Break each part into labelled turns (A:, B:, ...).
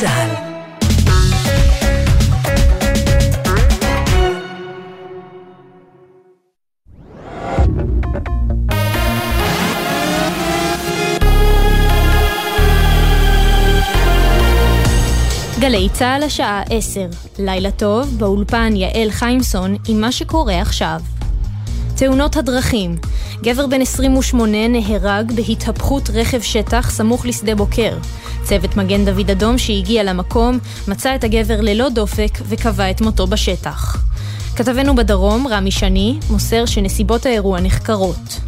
A: צה"ל גלי צה"ל השעה 10, לילה טוב, באולפן יעל חיימסון עם מה שקורה עכשיו. תאונות הדרכים גבר בן 28 נהרג בהתהפכות רכב שטח סמוך לשדה בוקר. צוות מגן דוד אדום שהגיע למקום מצא את הגבר ללא דופק וקבע את מותו בשטח. כתבנו בדרום, רמי שני, מוסר שנסיבות האירוע נחקרות.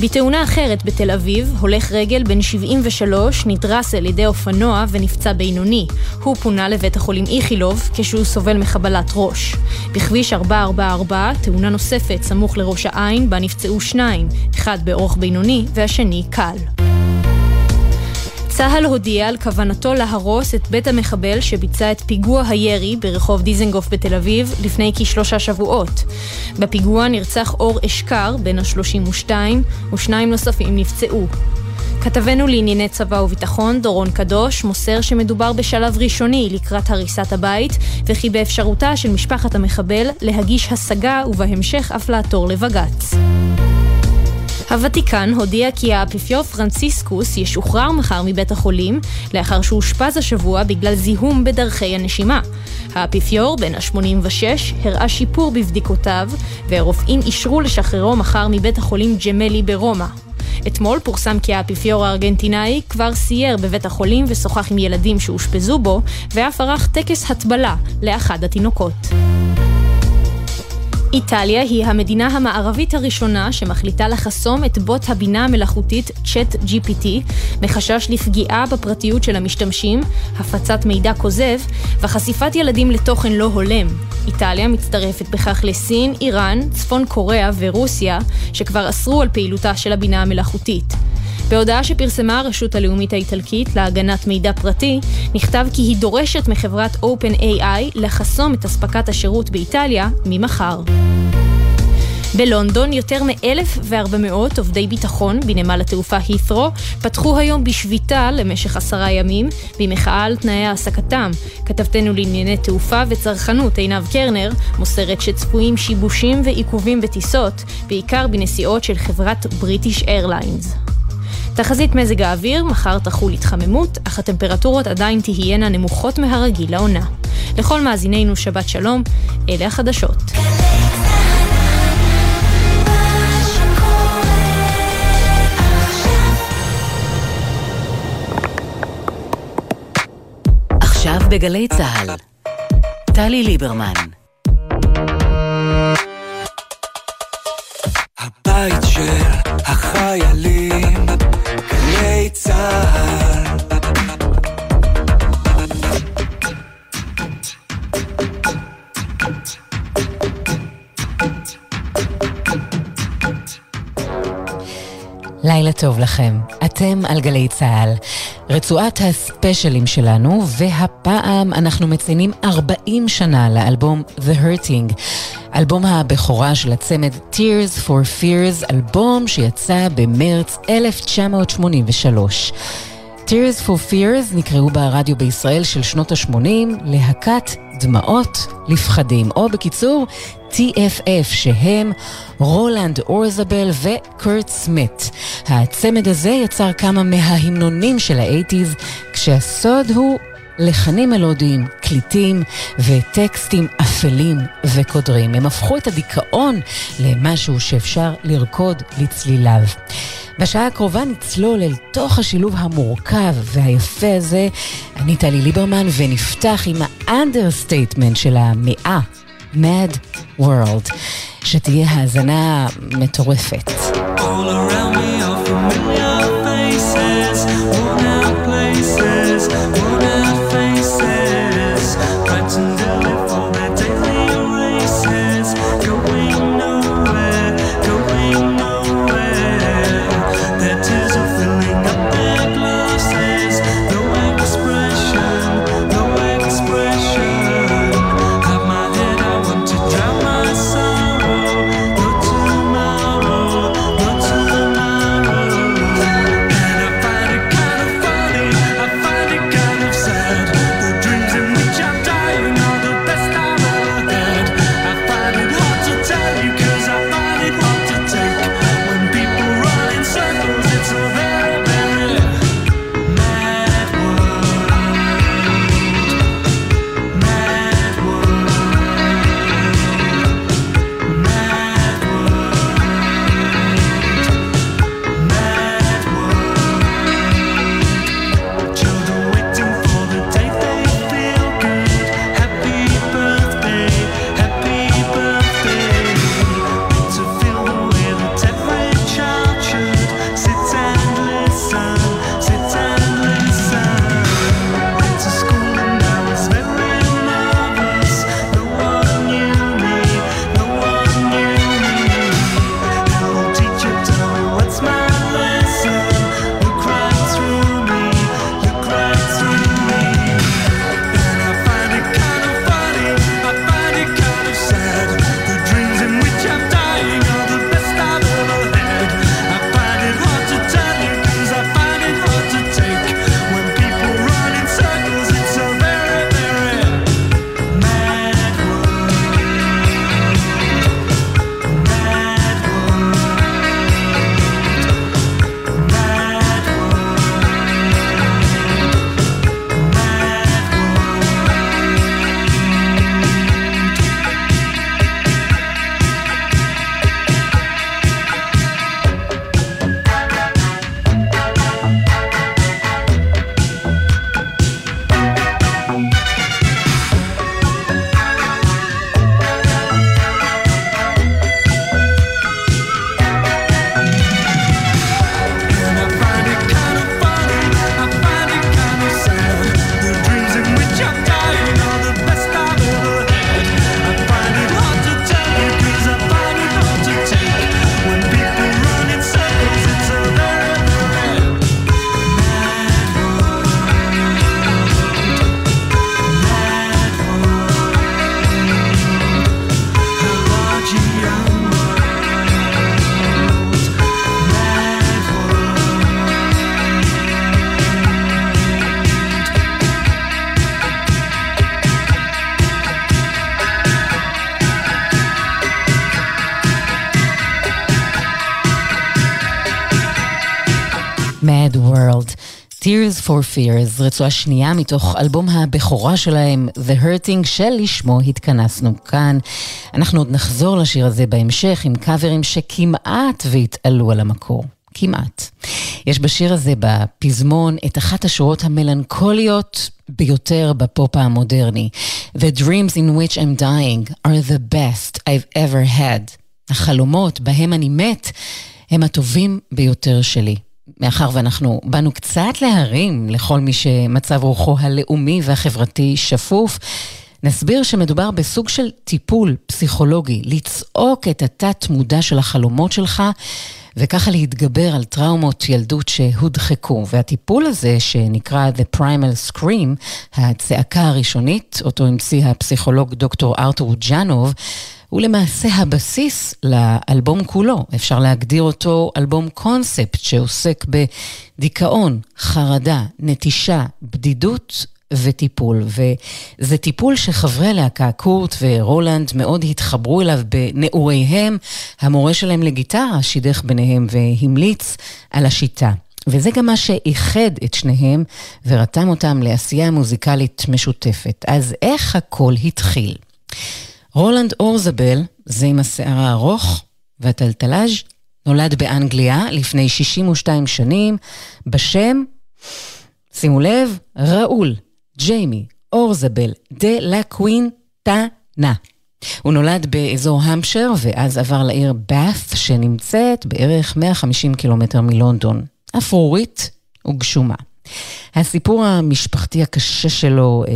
A: בתאונה אחרת בתל אביב, הולך רגל בן 73 נדרס על ידי אופנוע ונפצע בינוני. הוא פונה לבית החולים איכילוב כשהוא סובל מחבלת ראש. בכביש 444, תאונה נוספת סמוך לראש העין, בה נפצעו שניים, אחד באורח בינוני והשני קל. צה"ל הודיע על כוונתו להרוס את בית המחבל שביצע את פיגוע הירי ברחוב דיזנגוף בתל אביב לפני כשלושה שבועות. בפיגוע נרצח אור אשכר, בן ה-32, ושניים נוספים נפצעו. כתבנו לענייני צבא וביטחון, דורון קדוש, מוסר שמדובר בשלב ראשוני לקראת הריסת הבית, וכי באפשרותה של משפחת המחבל להגיש השגה ובהמשך אף לעתור לבג"ץ. הוותיקן הודיע כי האפיפיור פרנציסקוס ישוחרר מחר מבית החולים לאחר שאושפז השבוע בגלל זיהום בדרכי הנשימה. האפיפיור, בן ה-86, הראה שיפור בבדיקותיו, והרופאים אישרו לשחררו מחר מבית החולים ג'מלי ברומא. אתמול פורסם כי האפיפיור הארגנטינאי כבר סייר בבית החולים ושוחח עם ילדים שאושפזו בו, ואף ערך טקס הטבלה לאחד התינוקות. איטליה היא המדינה המערבית הראשונה שמחליטה לחסום את בוט הבינה המלאכותית צ'אט GPT מחשש לפגיעה בפרטיות של המשתמשים, הפצת מידע כוזב וחשיפת ילדים לתוכן לא הולם. איטליה מצטרפת בכך לסין, איראן, צפון קוריאה ורוסיה, שכבר אסרו על פעילותה של הבינה המלאכותית. בהודעה שפרסמה הרשות הלאומית האיטלקית להגנת מידע פרטי, נכתב כי היא דורשת מחברת OpenAI לחסום את אספקת השירות באיטליה ממחר. בלונדון יותר מ-1,400 עובדי ביטחון בנמל התעופה הית'רו פתחו היום בשביתה למשך עשרה ימים במחאה על תנאי העסקתם. כתבתנו לענייני תעופה וצרכנות עינב קרנר מוסרת שצפויים שיבושים ועיכובים בטיסות, בעיקר בנסיעות של חברת בריטיש איירליינס. תחזית מזג האוויר, מחר תחול התחממות, אך הטמפרטורות עדיין תהיינה נמוכות מהרגיל לעונה. לכל מאזינינו שבת שלום, אלה החדשות. עכשיו בגלי צה"ל, טלי ליברמן הבית של החיילים גלי צה"ל. לילה טוב לכם, אתם על גלי צה"ל. רצועת הספיישלים שלנו, והפעם אנחנו מציינים 40 שנה לאלבום The Hurting, אלבום הבכורה של הצמד Tears for Fears, אלבום שיצא במרץ 1983. Tears for Fears נקראו ברדיו בישראל של שנות ה-80 להקת דמעות לפחדים, או בקיצור, TFF, שהם רולנד אורזבל וקורט סמית. הצמד הזה יצר כמה מההמנונים של האייטיז, כשהסוד הוא לחנים מלודיים, קליטים וטקסטים אפלים וקודרים. הם הפכו את הדיכאון למשהו שאפשר לרקוד לצליליו. בשעה הקרובה נצלול אל תוך השילוב המורכב והיפה הזה. אני טלי ליברמן ונפתח עם האנדרסטייטמנט של המאה, Mad World, שתהיה האזנה מטורפת. All around me are familiar
B: Mad World. Tears for Fears, רצועה שנייה מתוך אלבום הבכורה שלהם, The Hurting, שלשמו התכנסנו כאן. אנחנו עוד נחזור לשיר הזה בהמשך עם קאברים שכמעט והתעלו על המקור. כמעט. יש בשיר הזה, בפזמון, את אחת השורות המלנכוליות ביותר בפופ המודרני. The dreams in which I'm dying are the best I've ever had. החלומות בהם אני מת הם הטובים ביותר שלי. מאחר ואנחנו באנו קצת להרים לכל מי שמצב רוחו הלאומי והחברתי שפוף, נסביר שמדובר בסוג של טיפול פסיכולוגי, לצעוק את התת-מודע של החלומות שלך, וככה להתגבר על טראומות ילדות שהודחקו. והטיפול הזה, שנקרא The Primal Scream, הצעקה הראשונית, אותו המציא הפסיכולוג דוקטור ארתור ג'אנוב, הוא למעשה הבסיס לאלבום כולו. אפשר להגדיר אותו אלבום קונספט שעוסק בדיכאון, חרדה, נטישה, בדידות וטיפול. וזה טיפול שחברי הלהקה, קורט ורולנד, מאוד התחברו אליו בנעוריהם. המורה שלהם לגיטרה שידך ביניהם והמליץ על השיטה. וזה גם מה שאיחד את שניהם ורתם אותם לעשייה מוזיקלית משותפת. אז איך הכל התחיל? רולנד אורזבל, זה עם השיער הארוך והטלטלאז', נולד באנגליה לפני 62 שנים, בשם, שימו לב, ראול, ג'יימי, אורזבל, דה לה קווין טאנה. הוא נולד באזור המפשר ואז עבר לעיר באת' שנמצאת בערך 150 קילומטר מלונדון. אפרורית וגשומה. הסיפור המשפחתי הקשה שלו, אה,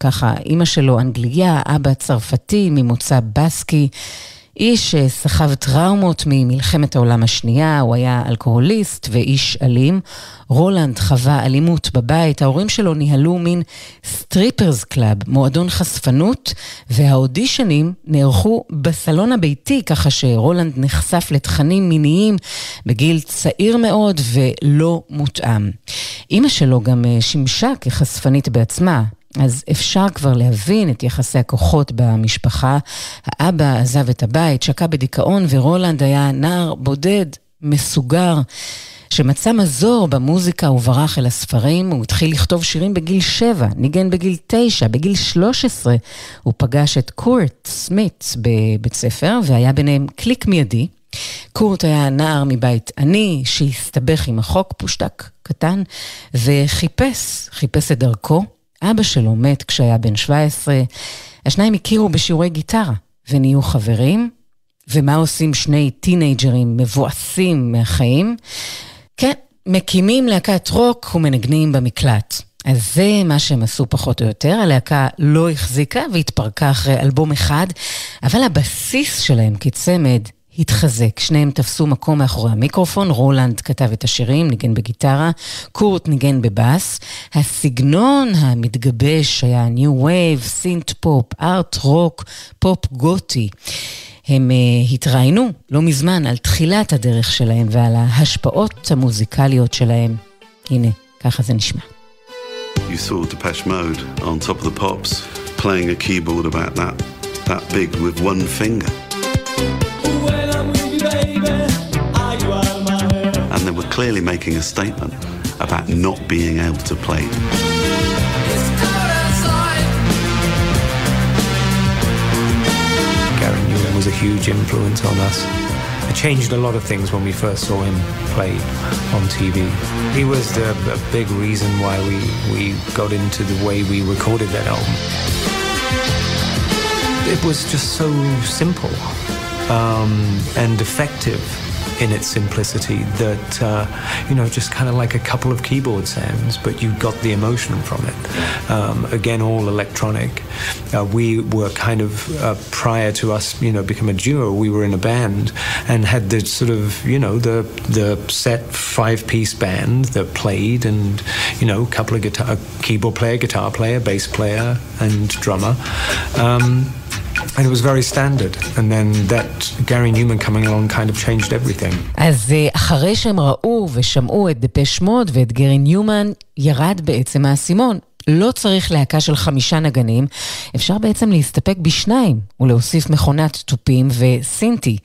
B: ככה, אימא שלו אנגליה, אבא צרפתי ממוצא באסקי. איש שסחב טראומות ממלחמת העולם השנייה, הוא היה אלכוהוליסט ואיש אלים. רולנד חווה אלימות בבית, ההורים שלו ניהלו מין strippers club, מועדון חשפנות, והאודישנים נערכו בסלון הביתי, ככה שרולנד נחשף לתכנים מיניים בגיל צעיר מאוד ולא מותאם. אימא שלו גם אה, שימשה כחשפנית בעצמה, אז אפשר כבר להבין את יחסי הכוחות במשפחה. האבא עזב את הבית, שקע בדיכאון, ורולנד היה נער בודד, מסוגר. שמצא מזור במוזיקה וברח אל הספרים, הוא התחיל לכתוב שירים בגיל שבע, ניגן בגיל תשע, בגיל שלוש עשרה הוא פגש את קורט סמית בבית ספר, והיה ביניהם קליק מיידי. קורט היה נער מבית עני, שהסתבך עם החוק, פושטק קטן, וחיפש, חיפש את דרכו. אבא שלו מת כשהיה בן 17, השניים הכירו בשיעורי גיטרה ונהיו חברים. ומה עושים שני טינג'רים מבואסים מהחיים? כן, מקימים להקת רוק ומנגנים במקלט. אז זה מה שהם עשו פחות או יותר, הלהקה לא החזיקה והתפרקה אחרי אלבום אחד, אבל הבסיס שלהם כצמד התחזק. שניהם תפסו מקום מאחורי המיקרופון, רולנד כתב את השירים, ניגן בגיטרה, קורט ניגן בבאס. הסגנון המתגבש היה new wave, synth pop, art rock, פופ גותי. הם אה, התראיינו לא מזמן על תחילת הדרך שלהם ועל ההשפעות המוזיקליות שלהם. הנה, ככה זה נשמע. You saw Depeche Mode on Top of the Pops, playing a keyboard about that, that big with one finger. Clearly making a statement about not being able to play. Gary Newman was a huge influence on us. It changed a lot of things when we first saw him play on TV. He was the big reason why we, we got into the way we recorded that album. It was just so simple um, and effective in its simplicity that, uh, you know, just kind of like a couple of keyboard sounds, but you got the emotion from it. Um, again, all electronic. Uh, we were kind of, uh, prior to us, you know, become a duo, we were in a band and had the sort of, you know, the, the set five piece band that played and, you know, a couple of guitar, keyboard player, guitar player, bass player, and drummer. Um, And it was very standard. And then that Gary Newman coming along kind of changed everything. אז אחרי שהם ראו ושמעו את דפש מוד ואת גרי ניומן, ירד בעצם האסימון. לא צריך להקה של חמישה נגנים, אפשר בעצם להסתפק בשניים ולהוסיף מכונת תופים וסינטי.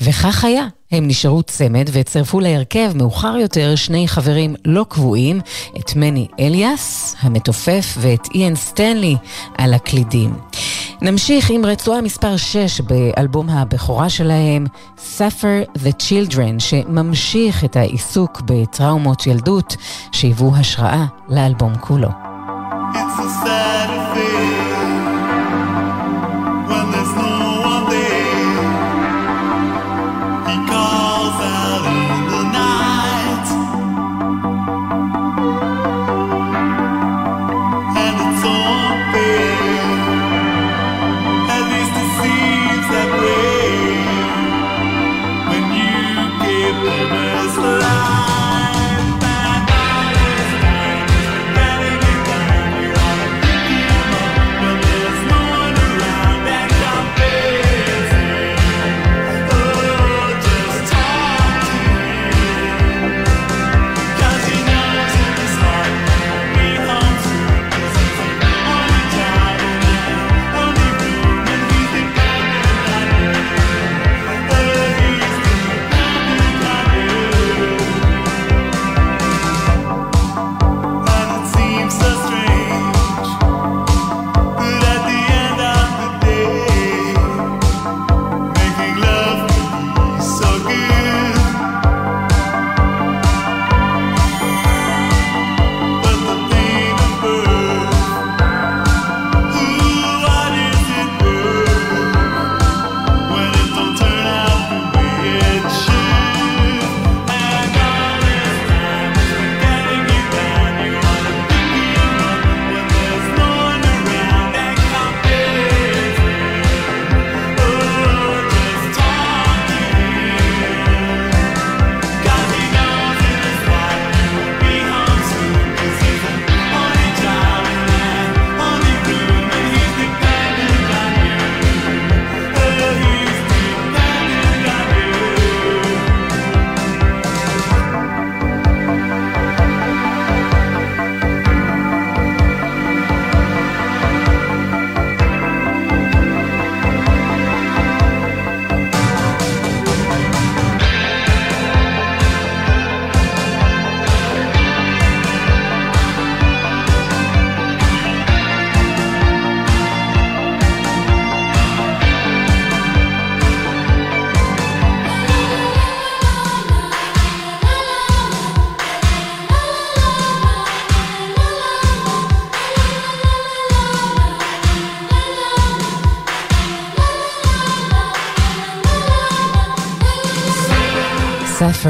B: וכך היה. הם נשארו צמד וצירפו להרכב מאוחר יותר שני חברים לא קבועים, את מני אליאס, המתופף, ואת איאן סטנלי על הקלידים. נמשיך עם רצועה מספר 6 באלבום הבכורה שלהם, Suffer the Children, שממשיך את העיסוק בטראומות ילדות, שהיוו השראה לאלבום כולו. It's a sad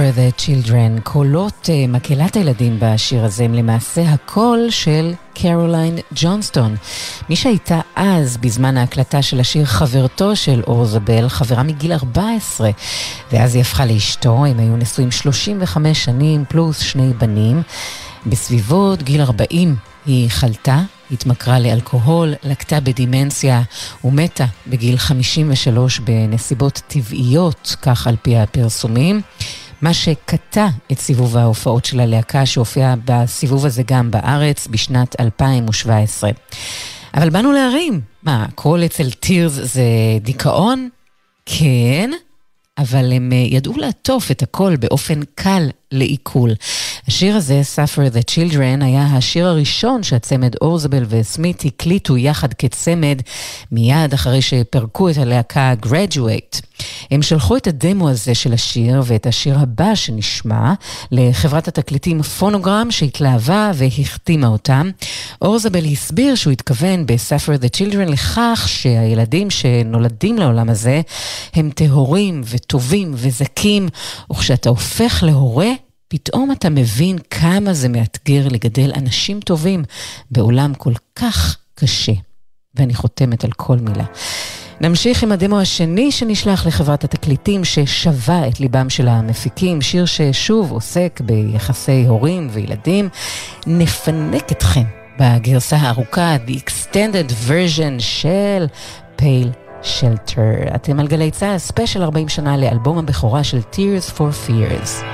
B: for the Children, קולות uh, מקהלת הילדים בשיר הזה הם למעשה הקול של קרוליין ג'ונסטון. מי שהייתה אז, בזמן ההקלטה של השיר, חברתו של אורזבל, חברה מגיל 14, ואז היא הפכה לאשתו, הם היו נשואים 35 שנים פלוס שני בנים. בסביבות גיל 40 היא חלתה, התמכרה לאלכוהול, לקתה בדימנציה ומתה בגיל 53 בנסיבות טבעיות, כך על פי הפרסומים. מה שקטע את סיבוב ההופעות של הלהקה שהופיע בסיבוב הזה גם בארץ בשנת 2017. אבל באנו להרים. מה, הכל אצל טירס זה דיכאון? כן, אבל הם אה, ידעו לעטוף את הכל באופן קל לעיכול. השיר הזה, Suffer the Children, היה השיר הראשון שהצמד אורזבל וסמית הקליטו יחד כצמד מיד אחרי שפרקו את הלהקה Graduate. הם שלחו את הדמו הזה של השיר ואת השיר הבא שנשמע לחברת התקליטים פונוגרם שהתלהבה והחתימה אותם. אורזבל הסביר שהוא התכוון ב-Suffer the Children לכך שהילדים שנולדים לעולם הזה הם טהורים וטובים וזכים, וכשאתה הופך להורה, פתאום אתה מבין כמה זה מאתגר לגדל אנשים טובים בעולם כל כך קשה. ואני חותמת על כל מילה. נמשיך עם הדמו השני שנשלח לחברת התקליטים ששבה את ליבם של המפיקים, שיר ששוב עוסק ביחסי הורים וילדים. נפנק אתכם בגרסה הארוכה, The Extended Version של Pale Shelter. אתם על גלי צה"ל, ספיישל 40 שנה לאלבום הבכורה של Tears for Fears.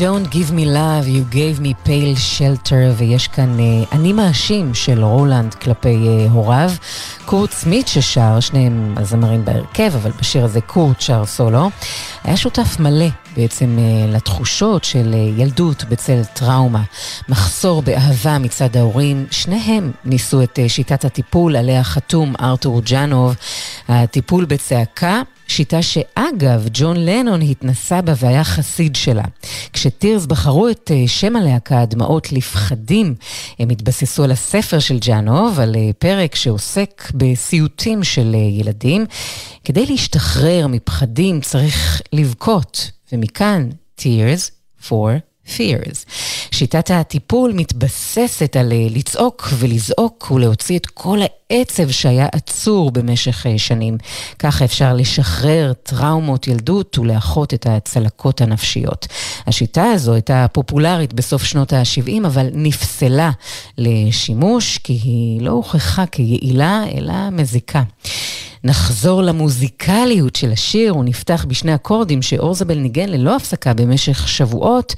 B: Don't give me love, you gave me pale shelter, ויש כאן uh, אני מאשים של רולנד כלפי uh, הוריו. קורט סמית ששר, שניהם הזמרים בהרכב, אבל בשיר הזה קורט שר סולו, היה שותף מלא בעצם uh, לתחושות של uh, ילדות בצל טראומה, מחסור באהבה מצד ההורים. שניהם ניסו את uh, שיטת הטיפול עליה חתום ארתור ג'אנוב, הטיפול בצעקה. שיטה שאגב, ג'ון לנון התנסה בה והיה חסיד שלה. כשטירס בחרו את אה, שם הלהקה, הדמעות לפחדים, הם התבססו על הספר של ג'אנוב, על אה, פרק שעוסק בסיוטים של אה, ילדים. כדי להשתחרר מפחדים צריך לבכות, ומכאן, Tears for Fears. שיטת הטיפול מתבססת על אה, לצעוק ולזעוק ולהוציא את כל העצב שהיה עצור במשך אה, שנים. ככה אפשר לשחרר טראומות ילדות ולאחות את הצלקות הנפשיות. השיטה הזו הייתה פופולרית בסוף שנות ה-70, אבל נפסלה לשימוש כי היא לא הוכחה כיעילה, אלא מזיקה. נחזור למוזיקליות של השיר, הוא נפתח בשני אקורדים שאורזבל ניגן ללא הפסקה במשך שבועות.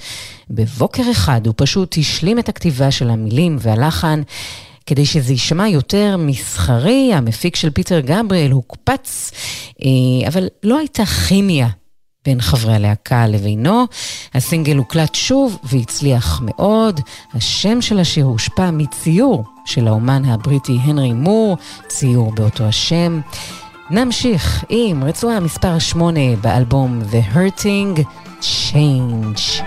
B: בבוקר אחד הוא פשוט השלים את הכתיבה של המילים והלחן. כדי שזה יישמע יותר מסחרי, המפיק של פיטר גבריאל הוקפץ, אה, אבל לא הייתה כימיה בין חברי הלהקה לבינו. הסינגל הוקלט שוב והצליח מאוד. השם של השיר הושפע מציור של האומן הבריטי הנרי מור, ציור באותו השם. נמשיך עם רצועה מספר 8 באלבום The Hurting Change.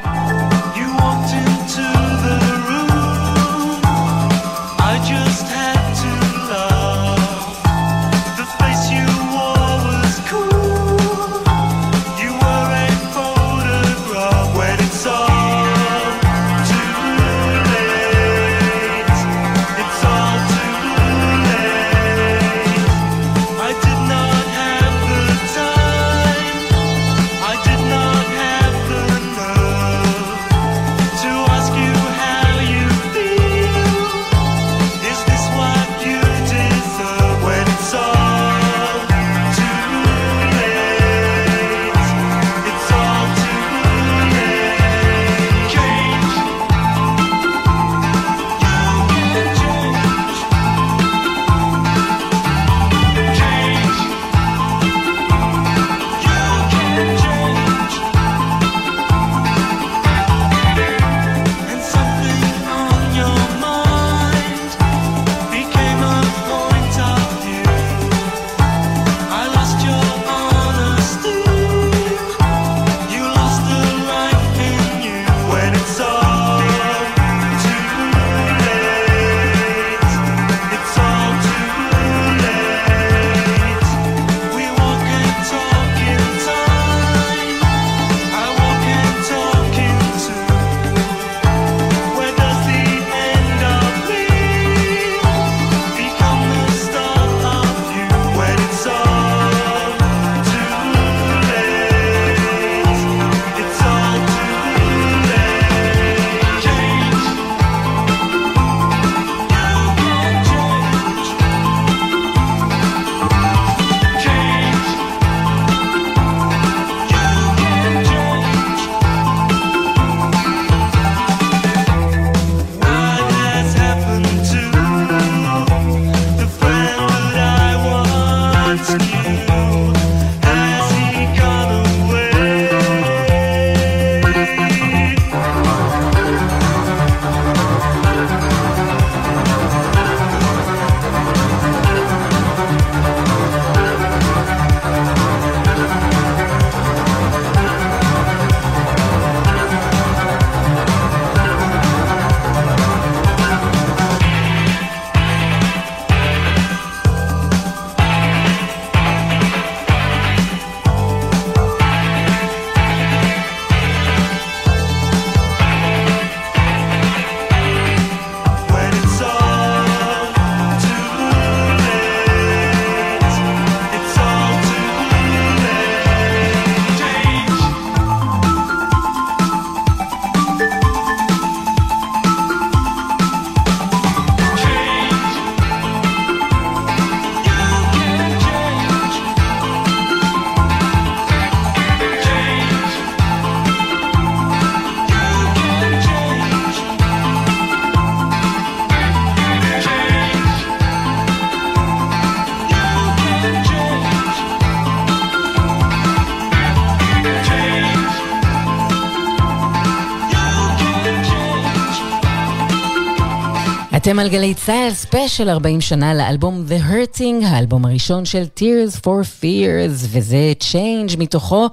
B: אתם על גלי צה"ל, ספיישל 40 שנה לאלבום The Hurting, האלבום הראשון של Tears for Fears, וזה Change מתוכו.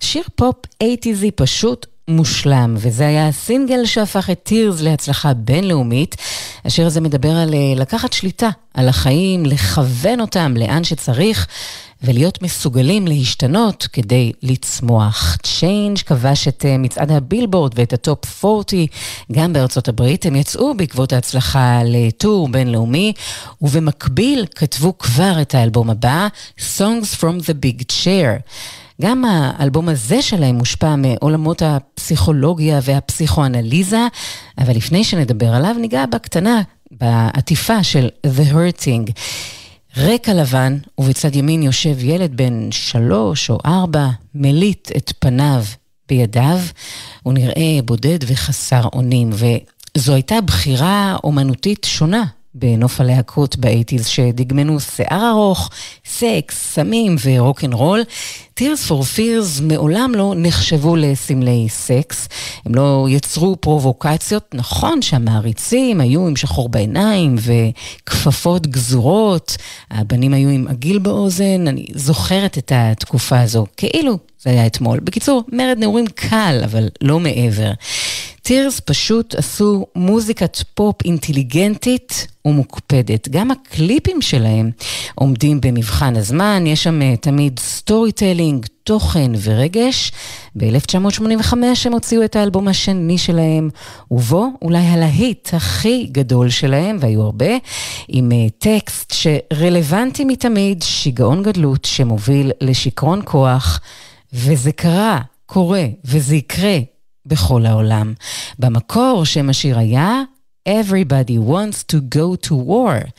B: שיר פופ 80 פשוט מושלם, וזה היה הסינגל שהפך את Tears להצלחה בינלאומית. השיר הזה מדבר על אה, לקחת שליטה על החיים, לכוון אותם לאן שצריך. ולהיות מסוגלים להשתנות כדי לצמוח. Change כבש את אה, מצעד הבילבורד ואת ה Top 40 גם בארצות הברית. הם יצאו בעקבות ההצלחה לטור בינלאומי, ובמקביל כתבו כבר את האלבום הבא, Songs from the Big Chair. גם האלבום הזה שלהם מושפע מעולמות הפסיכולוגיה והפסיכואנליזה, אבל לפני שנדבר עליו, ניגע בקטנה, בעטיפה של The Hurting. רקע לבן, ובצד ימין יושב ילד בן שלוש או ארבע, מליט את פניו בידיו. הוא נראה בודד וחסר אונים, וזו הייתה בחירה אומנותית שונה בנוף הלהקות באייטיז שדגמנו שיער ארוך, סקס, סמים ורוקנרול. Tears for Fears מעולם לא נחשבו לסמלי סקס, הם לא יצרו פרובוקציות. נכון שהמעריצים היו עם שחור בעיניים וכפפות גזורות, הבנים היו עם עגיל באוזן, אני זוכרת את התקופה הזו, כאילו זה היה אתמול. בקיצור, מרד נעורים קל, אבל לא מעבר. Tears פשוט עשו מוזיקת פופ אינטליגנטית ומוקפדת. גם הקליפים שלהם עומדים במבחן הזמן, יש שם אה, תמיד storytelling, תוכן ורגש. ב-1985 הם הוציאו את האלבום השני שלהם, ובו אולי הלהיט הכי גדול שלהם, והיו הרבה, עם אה, טקסט שרלוונטי מתמיד, שיגעון גדלות שמוביל לשיכרון כוח, וזה קרה, קורה, וזה יקרה בכל העולם. במקור שם השיר היה Everybody wants to go to war,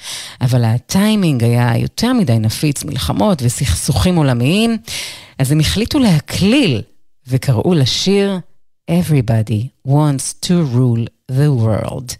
B: אבל הטיימינג היה יותר מדי נפיץ, מלחמות וסכסוכים עולמיים, אז הם החליטו להקליל וקראו לשיר Everybody wants to rule the world.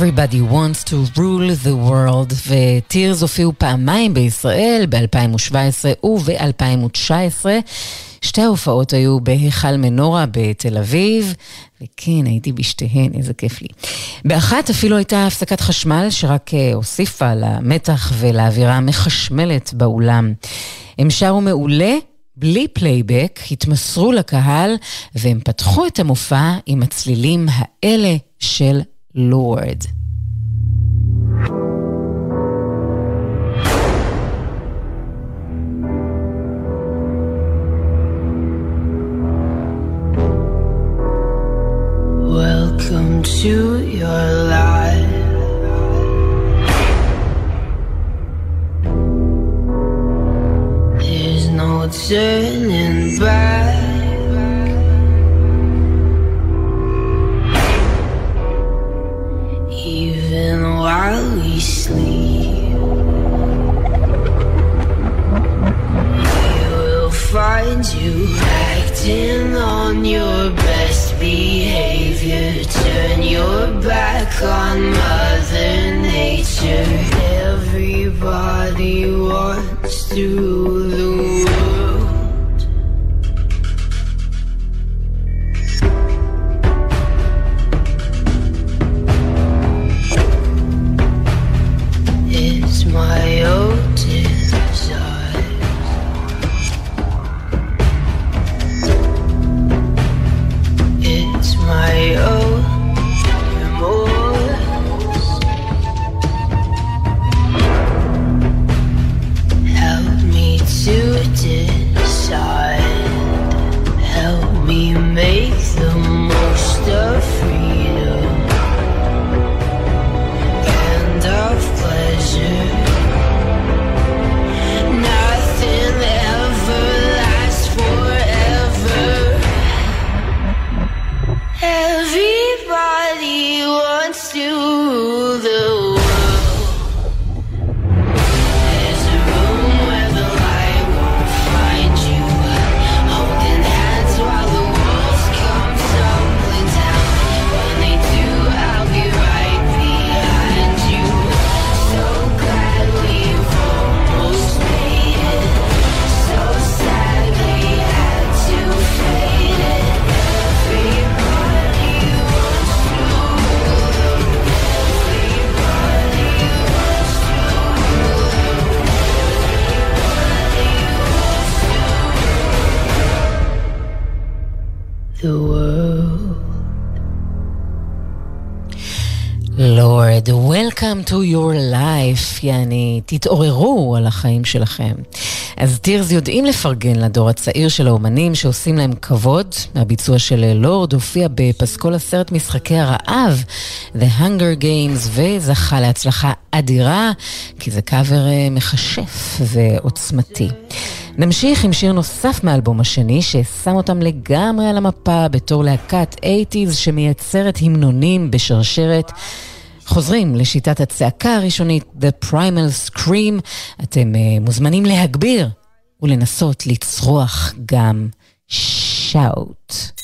B: Everybody wants to rule the world, ו Tears הופיעו פעמיים בישראל, ב-2017 וב-2019. שתי ההופעות היו בהיכל מנורה בתל אביב, וכן, הייתי בשתיהן, איזה כיף לי. באחת אפילו הייתה הפסקת חשמל שרק אה, הוסיפה למתח ולאווירה המחשמלת באולם. הם שרו מעולה, בלי פלייבק, התמסרו לקהל, והם פתחו את המופע עם הצלילים האלה של Lord.
C: Welcome to your life. There's no turning to
B: your life, יעני, תתעוררו על החיים שלכם. אז טירס יודעים לפרגן לדור הצעיר של האומנים שעושים להם כבוד. הביצוע של לורד הופיע בפסקול הסרט משחקי הרעב, The Hunger Games, וזכה להצלחה אדירה, כי זה קאבר אה, מכשף ועוצמתי. נמשיך עם שיר נוסף מהאלבום השני, ששם אותם לגמרי על המפה בתור להקת 80's שמייצרת המנונים בשרשרת. חוזרים לשיטת הצעקה הראשונית, The Primal Scream. אתם uh, מוזמנים להגביר ולנסות לצרוח גם שאוט.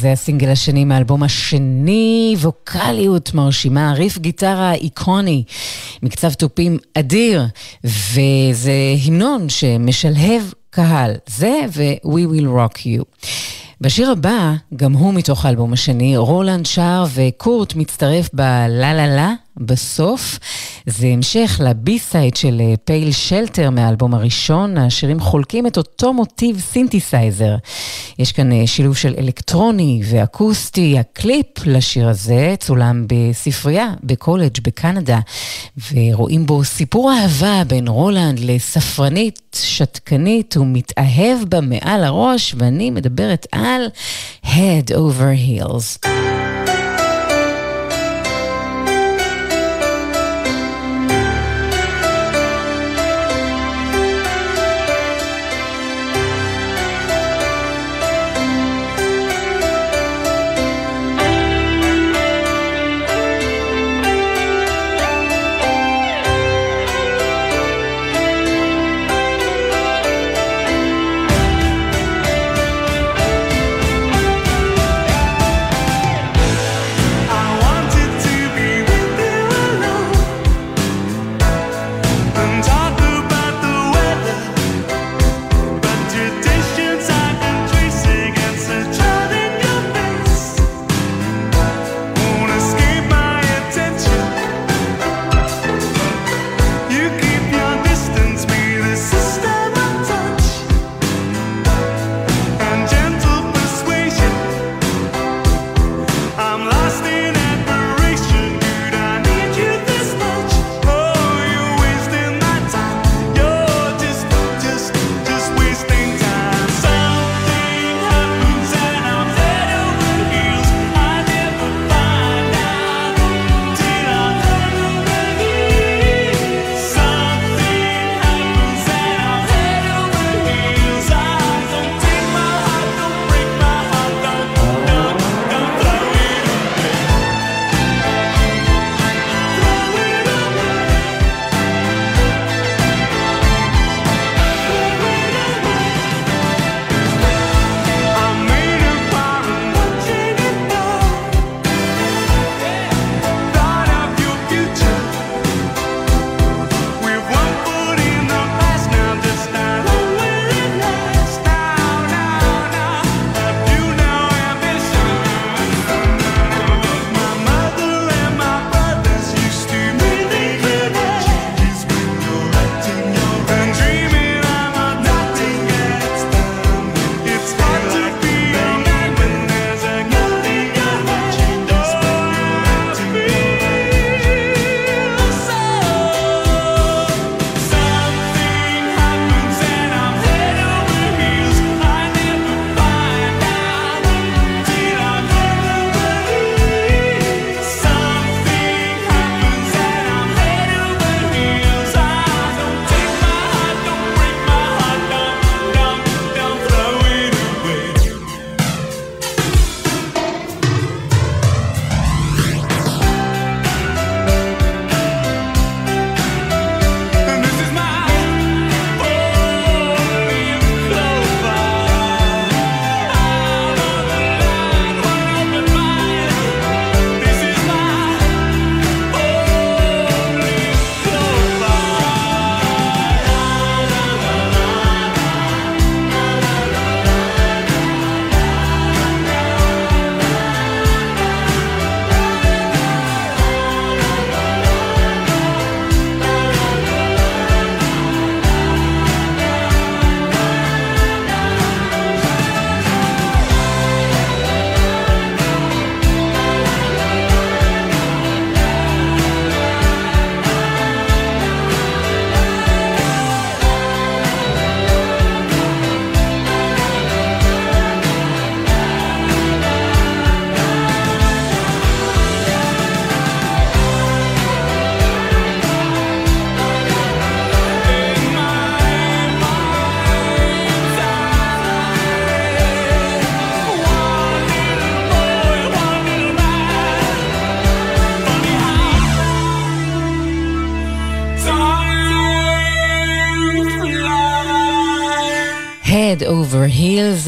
B: וזה הסינגל השני מהאלבום השני, ווקאליות מרשימה, ריף גיטרה איקוני, מקצב תופים אדיר, וזה המנון שמשלהב קהל. זה ו-We Will Rock You. בשיר הבא, גם הוא מתוך האלבום השני, רולנד שר וקורט מצטרף ב"לה לה לה" בסוף. זה המשך ל B-side של אה, Pale Shelter מהאלבום הראשון, השירים חולקים את אותו מוטיב סינתסייזר. יש כאן אה, שילוב של אלקטרוני ואקוסטי, הקליפ לשיר הזה צולם בספרייה בקולג' בקנדה, ורואים בו סיפור אהבה בין רולנד לספרנית, שתקנית ומתאהב בה מעל הראש, ואני מדברת על Head Over Heels.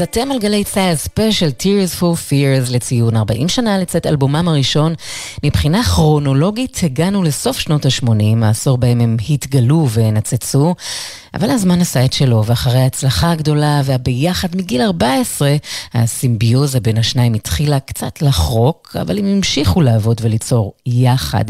B: אתם על גלי צה"ל ספיישל Tears for Fears לציון 40 שנה לצאת אלבומם הראשון. מבחינה כרונולוגית הגענו לסוף שנות ה-80, העשור בהם הם התגלו ונצצו. אבל הזמן עשה את שלו, ואחרי ההצלחה הגדולה והביחד מגיל 14, הסימביוזה בין השניים התחילה קצת לחרוק, אבל הם המשיכו לעבוד וליצור יחד.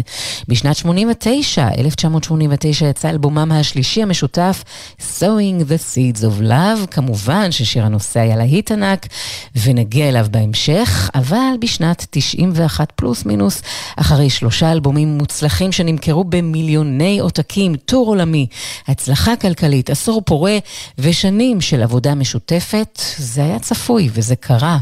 B: בשנת 89, 1989, יצא אלבומם השלישי המשותף, Sowing the Seeds of Love, כמובן ששיר הנושא היה להיט ענק, ונגיע אליו בהמשך, אבל בשנת 91 פלוס מינוס, אחרי שלושה אלבומים מוצלחים שנמכרו במיליוני עותקים, טור עולמי, הצלחה כלכלית, עשור פורה ושנים של עבודה משותפת, זה היה צפוי וזה קרה.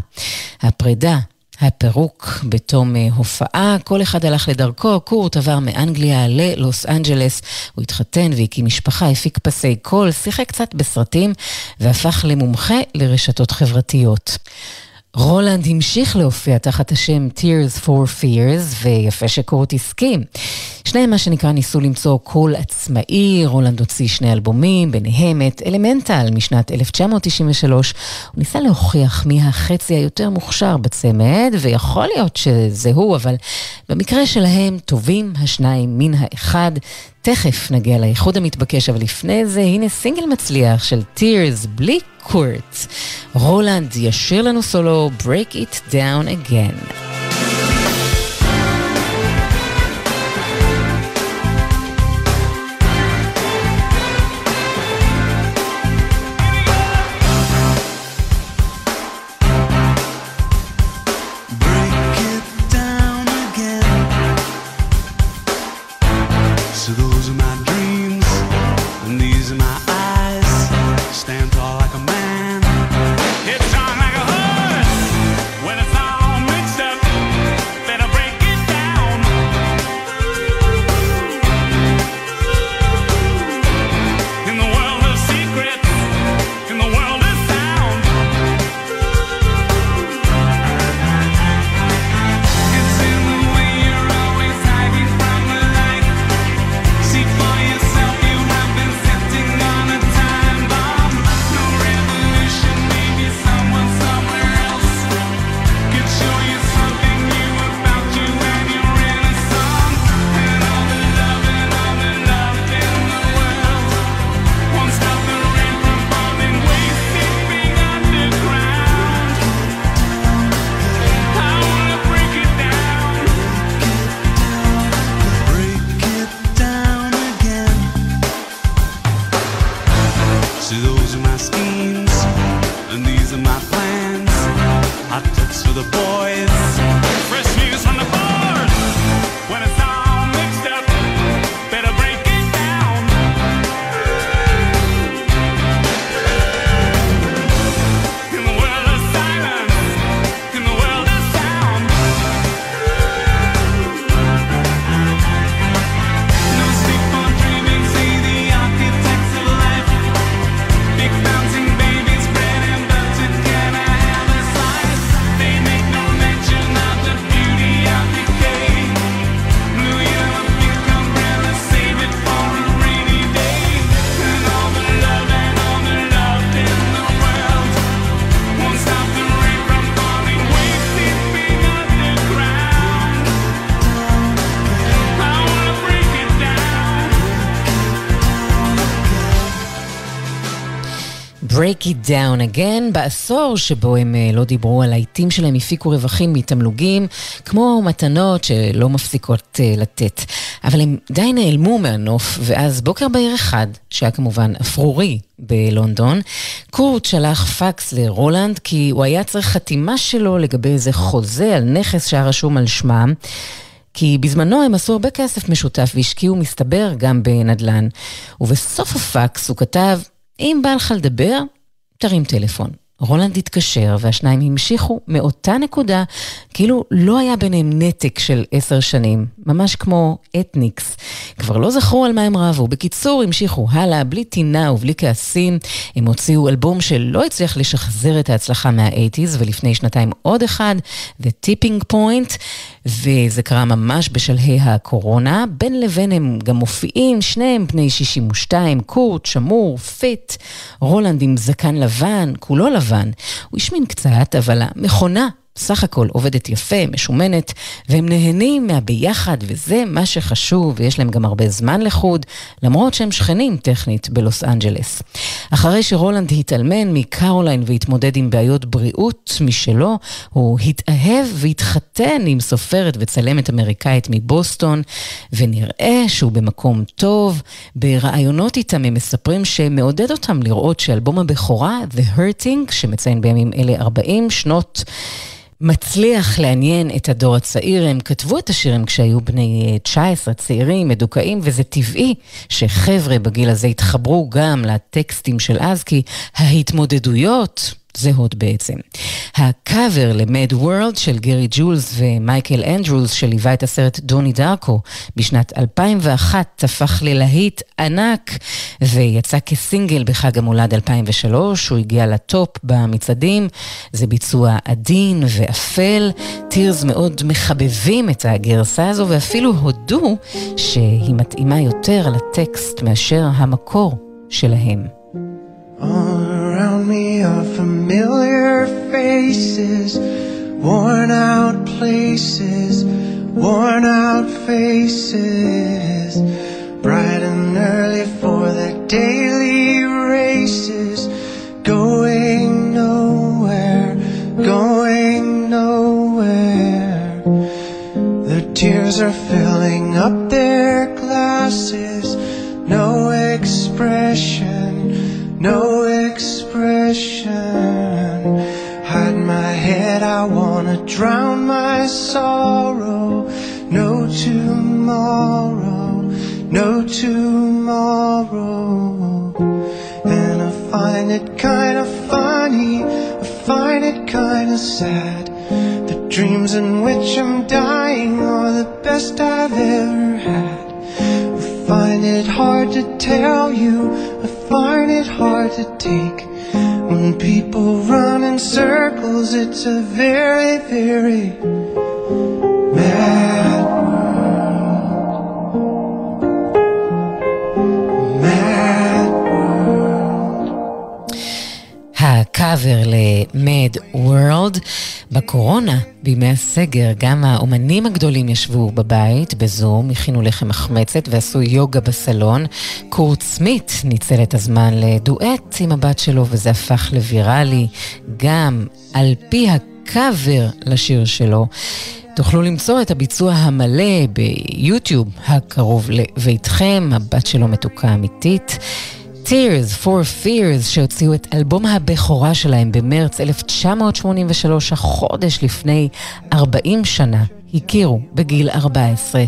B: הפרידה הפירוק בתום אה, הופעה, כל אחד הלך לדרכו, קורט עבר מאנגליה ללוס אנג'לס, הוא התחתן והקים משפחה, הפיק פסי קול, שיחק קצת בסרטים והפך למומחה לרשתות חברתיות. רולנד המשיך להופיע תחת השם Tears for Fears, ויפה שקורט הסכים. שניהם מה שנקרא ניסו למצוא קול עצמאי, רולנד הוציא שני אלבומים, ביניהם את Elemental משנת 1993. הוא ניסה להוכיח מי החצי היותר מוכשר בצמד, ויכול להיות שזה הוא, אבל במקרה שלהם טובים השניים מן האחד. תכף נגיע לאיחוד המתבקש, אבל לפני זה, הנה סינגל מצליח של Tears בלי קורט. רולנד ישיר לנו סולו Break It Down Again.
D: Hot tips for the boys, Break it down
B: again, בעשור שבו הם אה, לא דיברו על העיתים שלהם, הפיקו רווחים מתמלוגים, כמו מתנות שלא מפסיקות אה, לתת. אבל הם די נעלמו מהנוף, ואז בוקר בהיר אחד, שהיה כמובן אפרורי בלונדון, קורט שלח פקס לרולנד, כי הוא היה צריך חתימה שלו לגבי איזה חוזה על נכס שהיה רשום על שמם. כי בזמנו הם עשו הרבה כסף משותף והשקיעו, מסתבר, גם בנדל"ן. ובסוף הפקס הוא כתב, אם בא לך לדבר, תרים טלפון. רולנד התקשר והשניים המשיכו מאותה נקודה, כאילו לא היה ביניהם נתק של עשר שנים. ממש כמו אתניקס. כבר לא זכרו על מה הם רבו. בקיצור, המשיכו הלאה, בלי טינה ובלי כעסים. הם הוציאו אלבום שלא הצליח לשחזר את ההצלחה מה-80's, ולפני שנתיים עוד אחד, The Tipping Point, וזה קרה ממש בשלהי הקורונה. בין לבין הם גם מופיעים, שניהם בני 62, קורט, שמור, fit, רולנד עם זקן לבן, כולו לבן. הוא השמין קצת, אבל המכונה סך הכל עובדת יפה, משומנת, והם נהנים מהביחד, וזה מה שחשוב, ויש להם גם הרבה זמן לחוד, למרות שהם שכנים טכנית בלוס אנג'לס. אחרי שרולנד התאלמן מקרוליין והתמודד עם בעיות בריאות משלו, הוא התאהב והתחתן עם סופרת וצלמת אמריקאית מבוסטון, ונראה שהוא במקום טוב. בראיונות איתם הם מספרים שמעודד אותם לראות שאלבום הבכורה, The Hurting, שמציין בימים אלה 40 שנות, מצליח לעניין את הדור הצעיר. הם כתבו את השירים כשהיו בני 19, צעירים, מדוכאים, וזה טבעי שחבר'ה בגיל הזה יתחברו גם לטקסטים של אז, כי ההתמודדויות... זהות בעצם. הקאבר ל-Mad World של גרי ג'ולס ומייקל אנדרוס שליווה את הסרט דוני דארקו בשנת 2001 הפך ללהיט ענק ויצא כסינגל בחג המולד 2003, הוא הגיע לטופ במצעדים, זה ביצוע עדין ואפל, טירס מאוד מחבבים את הגרסה הזו ואפילו הודו שהיא מתאימה יותר לטקסט מאשר המקור שלהם.
E: Around me are familiar faces, worn out places, worn out faces, bright and early for the daily races, going nowhere, going nowhere. The tears are filling up their glasses, no expression, no expression. Hide my head, I wanna drown my sorrow. No tomorrow, no tomorrow. And I find it kinda funny, I find it kinda sad. The dreams in which I'm dying are the best I've ever had. I find it hard to tell you, find it hard to take. When people run in circles, it's a very, very mad
B: הקאבר ל-Mad World. בקורונה, בימי הסגר, גם האומנים הגדולים ישבו בבית, בזום, הכינו לחם מחמצת ועשו יוגה בסלון. קורט סמית ניצל את הזמן לדואט עם הבת שלו, וזה הפך לוויראלי, גם על פי הקאבר לשיר שלו. תוכלו למצוא את הביצוע המלא ביוטיוב הקרוב לביתכם, הבת שלו מתוקה אמיתית. Tears for Fears שהוציאו את אלבום הבכורה שלהם במרץ 1983, החודש לפני 40 שנה, הכירו בגיל 14.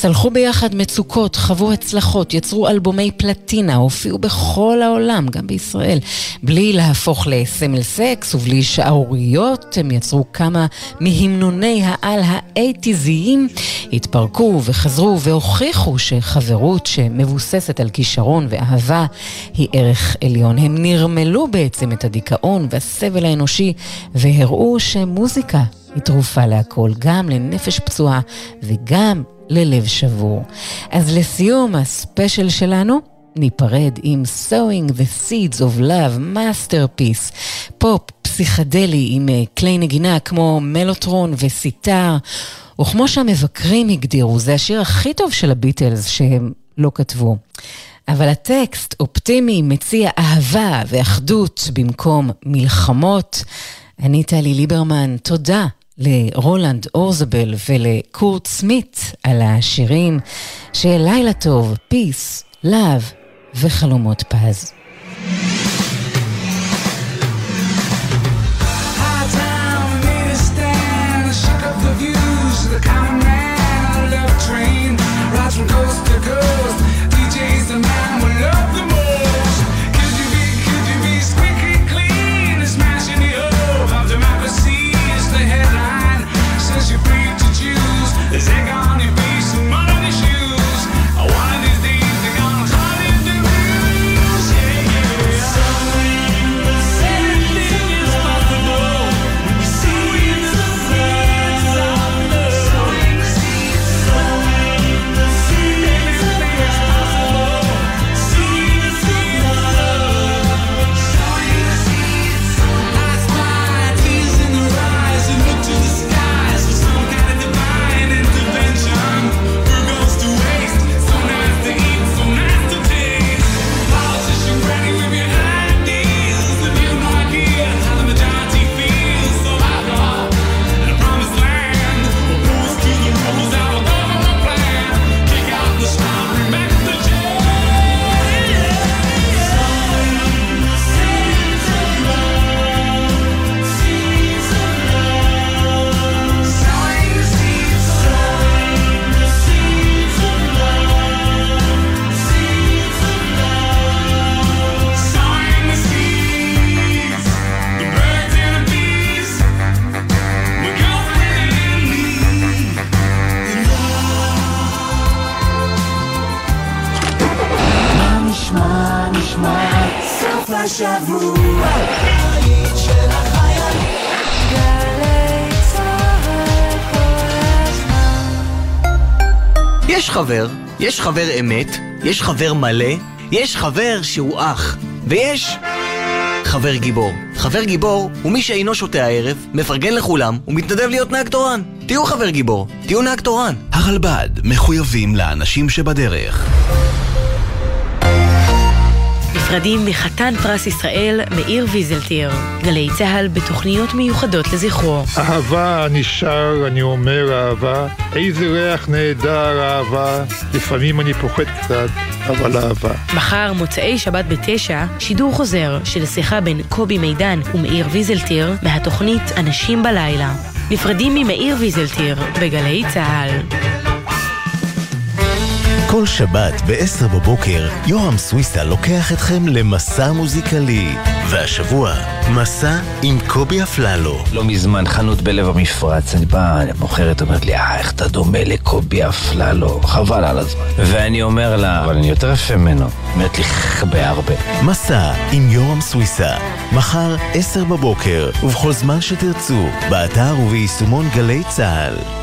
B: צלחו ביחד מצוקות, חוו הצלחות, יצרו אלבומי פלטינה, הופיעו בכל העולם, גם בישראל. בלי להפוך לסמל סקס ובלי שערוריות, הם יצרו כמה מהמנוני העל האייטיזיים, התפרקו וחזרו והוכיחו שחברות שמבוססת על כישרון ואהבה היא ערך עליון. הם נרמלו בעצם את הדיכאון והסבל האנושי והראו שמוזיקה היא תרופה להכל, גם לנפש פצועה וגם ללב שבור. אז לסיום הספיישל שלנו, ניפרד עם Sowing the Seeds of Love, Masterpiece, פופ פסיכדלי עם אה, כלי נגינה כמו מלוטרון וסיטר, וכמו שהמבקרים הגדירו, זה השיר הכי טוב של הביטלס שהם לא כתבו. אבל הטקסט אופטימי, מציע אהבה ואחדות במקום מלחמות. אני טלי ליברמן, תודה לרולנד אורזבל ולקורט סמית על השירים. שיהיה לילה טוב, פיס, לאב וחלומות פז.
F: חבר, יש חבר אמת, יש חבר מלא, יש חבר שהוא אח, ויש חבר גיבור. חבר גיבור הוא מי שאינו שותה הערב, מפרגן לכולם ומתנדב להיות נהג תורן. תהיו חבר גיבור, תהיו נהג תורן.
G: הרלב"ד מחויבים לאנשים שבדרך.
H: נפרדים מחתן פרס ישראל מאיר ויזלטיר. גלי צה"ל בתוכניות מיוחדות לזכרו.
I: אהבה נשאר, אני אומר אהבה, איזה ריח נהדר אהבה, לפעמים אני פוחד קצת, אבל אהבה.
H: מחר, מוצאי שבת בתשע, שידור חוזר של שיחה בין קובי מידן ומאיר ויזלטיר מהתוכנית אנשים בלילה. נפרדים ממאיר ויזלטיר בגלי צה"ל.
G: כל שבת ב-10 בבוקר, יורם סוויסה לוקח אתכם למסע מוזיקלי. והשבוע, מסע עם קובי אפללו.
J: לא מזמן חנות בלב המפרץ, אני בא, המוכרת אומרת לי, אה, איך אתה דומה לקובי אפללו, חבל על הזמן. ואני אומר לה, אבל אני יותר יפה ממנו. אומרת לי, הרבה הרבה.
G: מסע עם יורם סוויסה. מחר, 10 בבוקר, ובכל זמן שתרצו, באתר וביישומון גלי צה"ל.